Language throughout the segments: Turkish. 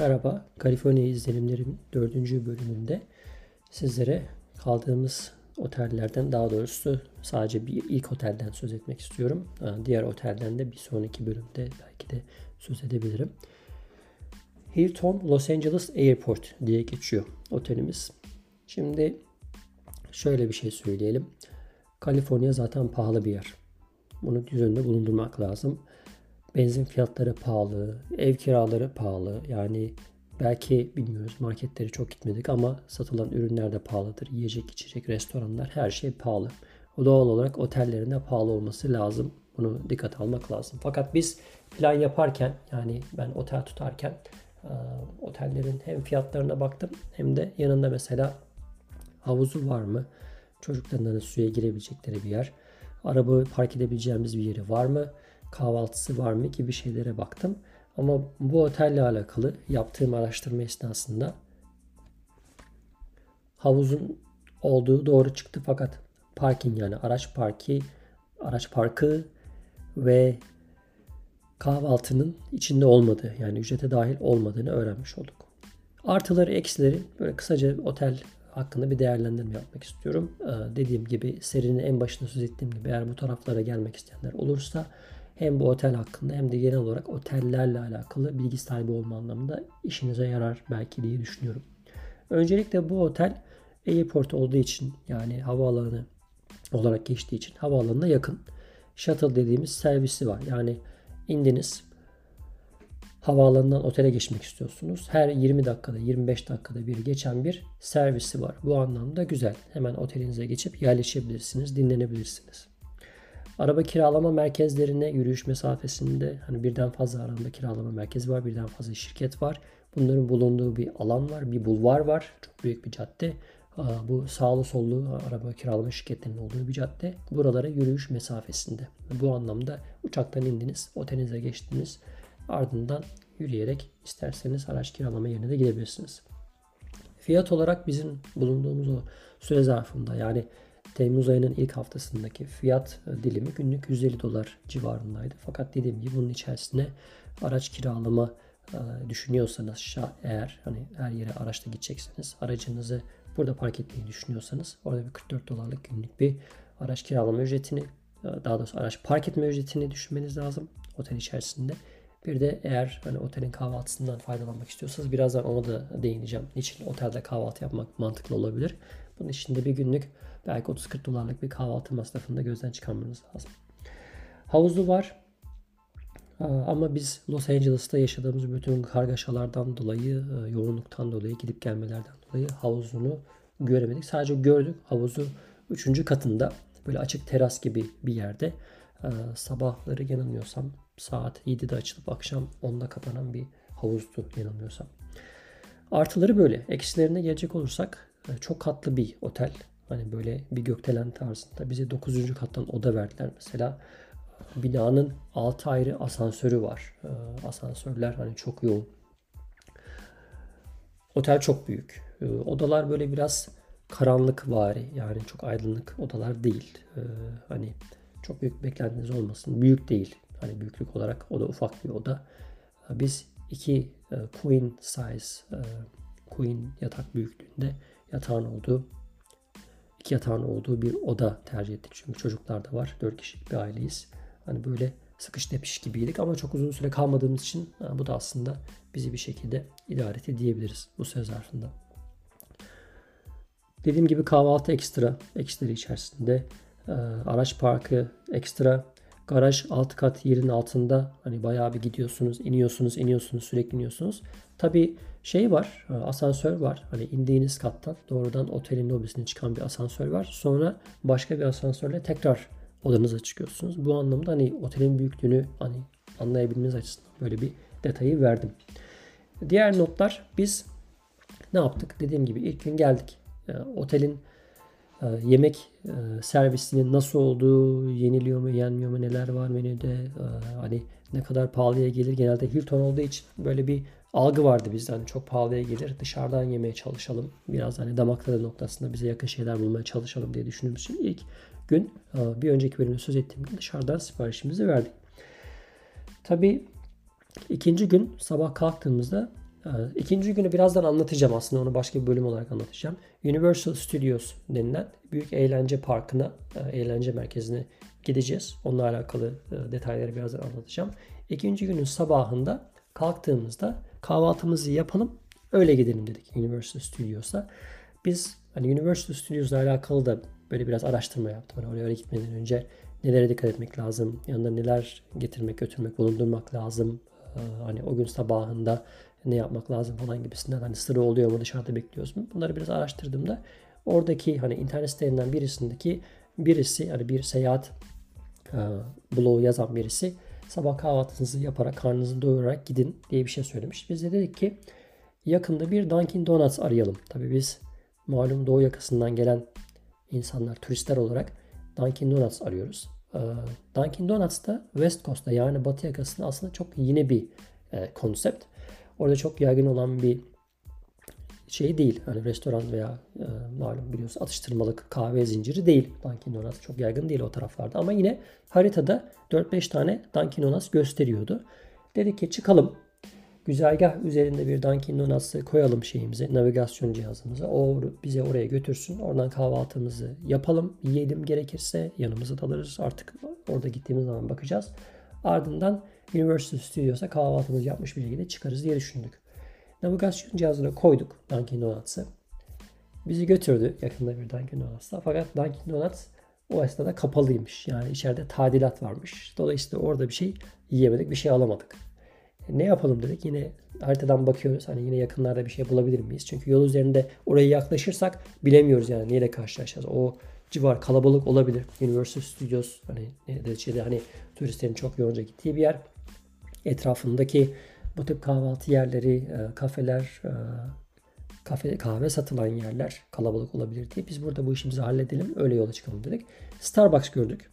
Merhaba, Kaliforniya izlenimlerim 4. bölümünde sizlere kaldığımız otellerden daha doğrusu sadece bir ilk otelden söz etmek istiyorum. Diğer otelden de bir sonraki bölümde belki de söz edebilirim. Hilton Los Angeles Airport diye geçiyor otelimiz. Şimdi şöyle bir şey söyleyelim. Kaliforniya zaten pahalı bir yer. Bunu göz önünde bulundurmak lazım. Benzin fiyatları pahalı, ev kiraları pahalı. Yani belki bilmiyoruz marketleri çok gitmedik ama satılan ürünler de pahalıdır. Yiyecek, içecek, restoranlar her şey pahalı. O doğal olarak otellerin de pahalı olması lazım. Bunu dikkat almak lazım. Fakat biz plan yaparken yani ben otel tutarken otellerin hem fiyatlarına baktım hem de yanında mesela havuzu var mı? Çocukların suya girebilecekleri bir yer. Araba park edebileceğimiz bir yeri var mı? Kahvaltısı var mı gibi şeylere baktım. Ama bu otelle alakalı yaptığım araştırma esnasında havuzun olduğu doğru çıktı fakat parking yani araç parki, araç parkı ve kahvaltının içinde olmadığı yani ücrete dahil olmadığını öğrenmiş olduk. Artıları eksileri böyle kısaca otel hakkında bir değerlendirme yapmak istiyorum. Ee, dediğim gibi serinin en başında söz ettiğim gibi eğer bu taraflara gelmek isteyenler olursa hem bu otel hakkında hem de genel olarak otellerle alakalı bilgi sahibi olma anlamında işinize yarar belki diye düşünüyorum. Öncelikle bu otel airport olduğu için yani havaalanı olarak geçtiği için havaalanına yakın. Shuttle dediğimiz servisi var. Yani indiniz havaalanından otele geçmek istiyorsunuz. Her 20 dakikada 25 dakikada bir geçen bir servisi var. Bu anlamda güzel. Hemen otelinize geçip yerleşebilirsiniz, dinlenebilirsiniz. Araba kiralama merkezlerine yürüyüş mesafesinde hani birden fazla araba kiralama merkezi var, birden fazla şirket var. Bunların bulunduğu bir alan var, bir bulvar var. Çok büyük bir cadde. Bu sağlı sollu araba kiralama şirketlerinin olduğu bir cadde. Buralara yürüyüş mesafesinde. Bu anlamda uçaktan indiniz, otelinize geçtiniz. Ardından yürüyerek isterseniz araç kiralama yerine de gidebilirsiniz. Fiyat olarak bizim bulunduğumuz o süre zarfında yani Temmuz ayının ilk haftasındaki fiyat e, dilimi günlük 150 dolar civarındaydı. Fakat dediğim gibi bunun içerisine araç kiralama e, düşünüyorsanız eğer hani her yere araçla gidecekseniz aracınızı burada park etmeyi düşünüyorsanız orada bir 44 dolarlık günlük bir araç kiralama ücretini e, daha doğrusu araç park etme ücretini düşünmeniz lazım otel içerisinde. Bir de eğer hani otelin kahvaltısından faydalanmak istiyorsanız birazdan ona da değineceğim. Niçin otelde kahvaltı yapmak mantıklı olabilir. Bunun için de bir günlük belki 30-40 dolarlık bir kahvaltı masrafını da gözden çıkarmanız lazım. Havuzu var. Ama biz Los Angeles'ta yaşadığımız bütün kargaşalardan dolayı, e, yoğunluktan dolayı, gidip gelmelerden dolayı havuzunu göremedik. Sadece gördük havuzu 3. katında böyle açık teras gibi bir yerde. Sabahları yanılmıyorsam saat 7'de açılıp akşam 10'da kapanan bir havuzdu yanılmıyorsam. Artıları böyle. Eksilerine gelecek olursak çok katlı bir otel. Hani böyle bir gökdelen tarzında. Bize 9. kattan oda verdiler mesela. Binanın 6 ayrı asansörü var. Ee, asansörler hani çok yoğun. Otel çok büyük. Ee, odalar böyle biraz karanlık vari. Yani çok aydınlık odalar değil. Ee, hani çok büyük beklentiniz olmasın. Büyük değil. Hani büyüklük olarak o da ufak bir oda. Biz iki e, queen size e, queen yatak büyüklüğünde yatağın olduğu iki yatağın olduğu bir oda tercih ettik. Çünkü çocuklar da var. Dört kişilik bir aileyiz. Hani böyle sıkış tepiş gibiydik ama çok uzun süre kalmadığımız için bu da aslında bizi bir şekilde idare edebiliriz bu söz zarfında. Dediğim gibi kahvaltı ekstra, ekstleri içerisinde. Araç parkı ekstra. Garaj alt kat yerin altında. Hani bayağı bir gidiyorsunuz, iniyorsunuz, iniyorsunuz, sürekli iniyorsunuz. Tabi şey var, e, asansör var. Hani indiğiniz kattan doğrudan otelin lobisine çıkan bir asansör var. Sonra başka bir asansörle tekrar odanıza çıkıyorsunuz. Bu anlamda hani otelin büyüklüğünü hani anlayabilmeniz açısından böyle bir detayı verdim. Diğer notlar biz ne yaptık? Dediğim gibi ilk gün geldik. E, otelin yemek servisinin nasıl olduğu, yeniliyor mu, yenmiyor mu, neler var menüde, hani ne kadar pahalıya gelir. Genelde Hilton olduğu için böyle bir algı vardı bizden. Hani çok pahalıya gelir. Dışarıdan yemeye çalışalım. Biraz hani damak tadı noktasında bize yakın şeyler bulmaya çalışalım diye düşündüğümüz için ilk gün e, bir önceki bölümde söz ettiğim gibi dışarıdan siparişimizi verdik. Tabii ikinci gün sabah kalktığımızda Ee, ikinci günü birazdan anlatacağım aslında onu başka bir bölüm olarak anlatacağım. Universal Studios denilen büyük eğlence parkına, e, eğlence merkezine gideceğiz. Onunla alakalı e, detayları birazdan anlatacağım. İkinci günün sabahında kalktığımızda kahvaltımızı yapalım öyle gidelim dedik Universal Studios'a. Biz hani Universal Studios'la alakalı da böyle biraz araştırma yaptım. Hani oraya gitmeden önce nelere dikkat etmek lazım, yanında neler getirmek, götürmek, bulundurmak lazım. Ee, hani o gün sabahında ne yapmak lazım falan gibisinden hani sıra oluyor mu dışarıda bekliyoruz mu? Bunları biraz araştırdığımda oradaki hani internet sitelerinden birisindeki birisi hani bir seyahat e, bloğu yazan birisi sabah kahvaltınızı yaparak karnınızı doyurarak gidin diye bir şey söylemiş. Biz de dedik ki yakında bir Dunkin Donuts arayalım. Tabi biz malum doğu yakasından gelen insanlar turistler olarak Dunkin Donuts arıyoruz. Ee, Dunkin Donuts da West Coast'ta yani batı yakasında aslında çok yeni bir e, konsept. Orada çok yaygın olan bir şey değil. Hani restoran veya e, malum biliyorsun atıştırmalık kahve zinciri değil. Dunkin Donuts çok yaygın değil o taraflarda. Ama yine haritada 4-5 tane Dunkin Donuts gösteriyordu. Dedik ki çıkalım. Güzergah üzerinde bir Dunkin Donuts'ı koyalım şeyimize, navigasyon cihazımıza. O bize oraya götürsün. Oradan kahvaltımızı yapalım. Yiyelim gerekirse yanımıza da alırız. Artık orada gittiğimiz zaman bakacağız. Ardından Universal Studios'a kahvaltımızı yapmış bir şekilde çıkarız diye düşündük. Navigasyon cihazına koyduk Dunkin Donuts'ı. Bizi götürdü yakında bir Dunkin Donuts'a. Fakat Dunkin Donuts o esnada kapalıymış. Yani içeride tadilat varmış. Dolayısıyla orada bir şey yiyemedik, bir şey alamadık. E, ne yapalım dedik. Yine haritadan bakıyoruz. Hani yine yakınlarda bir şey bulabilir miyiz? Çünkü yol üzerinde oraya yaklaşırsak bilemiyoruz yani neyle karşılaşacağız. O civar kalabalık olabilir. Universal Studios hani neticede hani turistlerin çok yoğunca gittiği bir yer. Etrafındaki bu tip kahvaltı yerleri, e, kafeler, e, kafe, kahve satılan yerler kalabalık olabilir diye biz burada bu işimizi halledelim. Öyle yola çıkalım dedik. Starbucks gördük.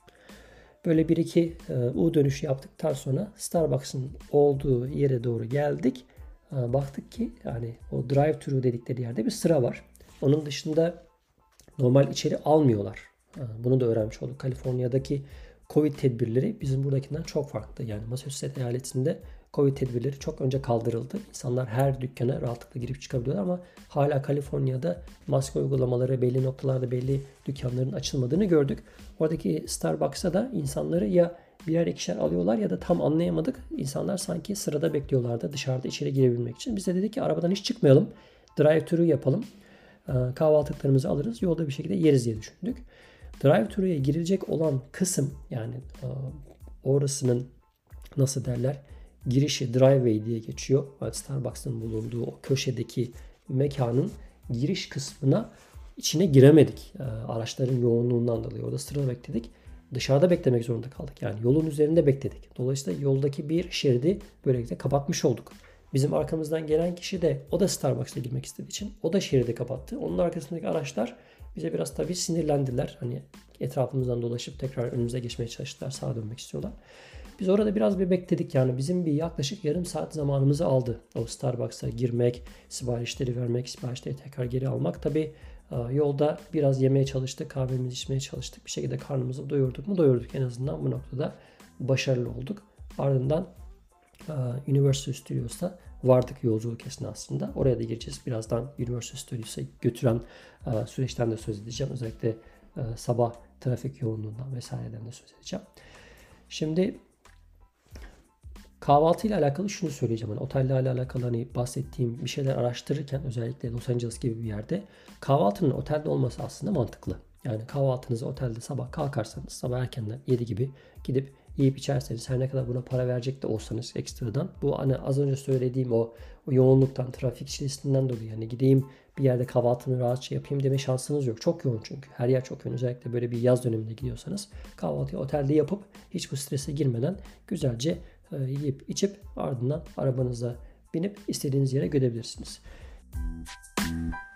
Böyle bir iki e, U dönüşü yaptıktan sonra Starbucks'ın olduğu yere doğru geldik. Baktık ki yani o drive thru dedikleri yerde bir sıra var. Onun dışında normal içeri almıyorlar. Bunu da öğrenmiş olduk. Kaliforniya'daki Covid tedbirleri bizim buradakinden çok farklı. Yani Massachusetts eyaletinde Covid tedbirleri çok önce kaldırıldı. İnsanlar her dükkana rahatlıkla girip çıkabiliyorlar ama hala Kaliforniya'da maske uygulamaları belli noktalarda belli dükkanların açılmadığını gördük. Oradaki Starbucks'a da insanları ya birer ikişer alıyorlar ya da tam anlayamadık. İnsanlar sanki sırada bekliyorlardı dışarıda içeri girebilmek için. Biz de dedik ki arabadan hiç çıkmayalım. Drive-thru yapalım. Kahvaltılıklarımızı alırız. Yolda bir şekilde yeriz diye düşündük. Drive-thru'ya girilecek olan kısım yani e, orasının nasıl derler girişi driveway diye geçiyor. Starbucks'ın bulunduğu o köşedeki mekanın giriş kısmına içine giremedik. E, araçların yoğunluğundan dolayı orada sırada bekledik. Dışarıda beklemek zorunda kaldık. Yani yolun üzerinde bekledik. Dolayısıyla yoldaki bir şeridi böylelikle kapatmış olduk. Bizim arkamızdan gelen kişi de o da Starbucks'a girmek istediği için o da şeridi kapattı. Onun arkasındaki araçlar bize biraz tabii sinirlendiler. Hani etrafımızdan dolaşıp tekrar önümüze geçmeye çalıştılar. Sağa dönmek istiyorlar. Biz orada biraz bir bekledik yani bizim bir yaklaşık yarım saat zamanımızı aldı. O Starbucks'a girmek, siparişleri vermek, siparişleri tekrar geri almak. Tabi e, yolda biraz yemeye çalıştık, kahvemizi içmeye çalıştık. Bir şekilde karnımızı doyurduk mu? Doyurduk en azından bu noktada başarılı olduk. Ardından Universal Studios'ta vardık yolculuk esnasında. Oraya da gireceğiz. Birazdan Universal Studios'a götüren e, süreçten de söz edeceğim. Özellikle sabah trafik yoğunluğundan vesaireden de söz edeceğim. Şimdi Kahvaltı ile alakalı şunu söyleyeceğim. Hani otellerle alakalı hani bahsettiğim bir şeyler araştırırken özellikle Los Angeles gibi bir yerde kahvaltının otelde olması aslında mantıklı. Yani kahvaltınızı otelde sabah kalkarsanız sabah erkenden 7 gibi gidip yiyip içerseniz her ne kadar buna para verecek de olsanız ekstradan bu hani az önce söylediğim o, o yoğunluktan trafik çilesinden dolayı yani gideyim bir yerde kahvaltımı rahatça yapayım deme şansınız yok. Çok yoğun çünkü. Her yer çok yoğun. Özellikle böyle bir yaz döneminde gidiyorsanız kahvaltıyı otelde yapıp hiç bu strese girmeden güzelce e, yiyip içip ardından arabanıza binip istediğiniz yere gidebilirsiniz. Müzik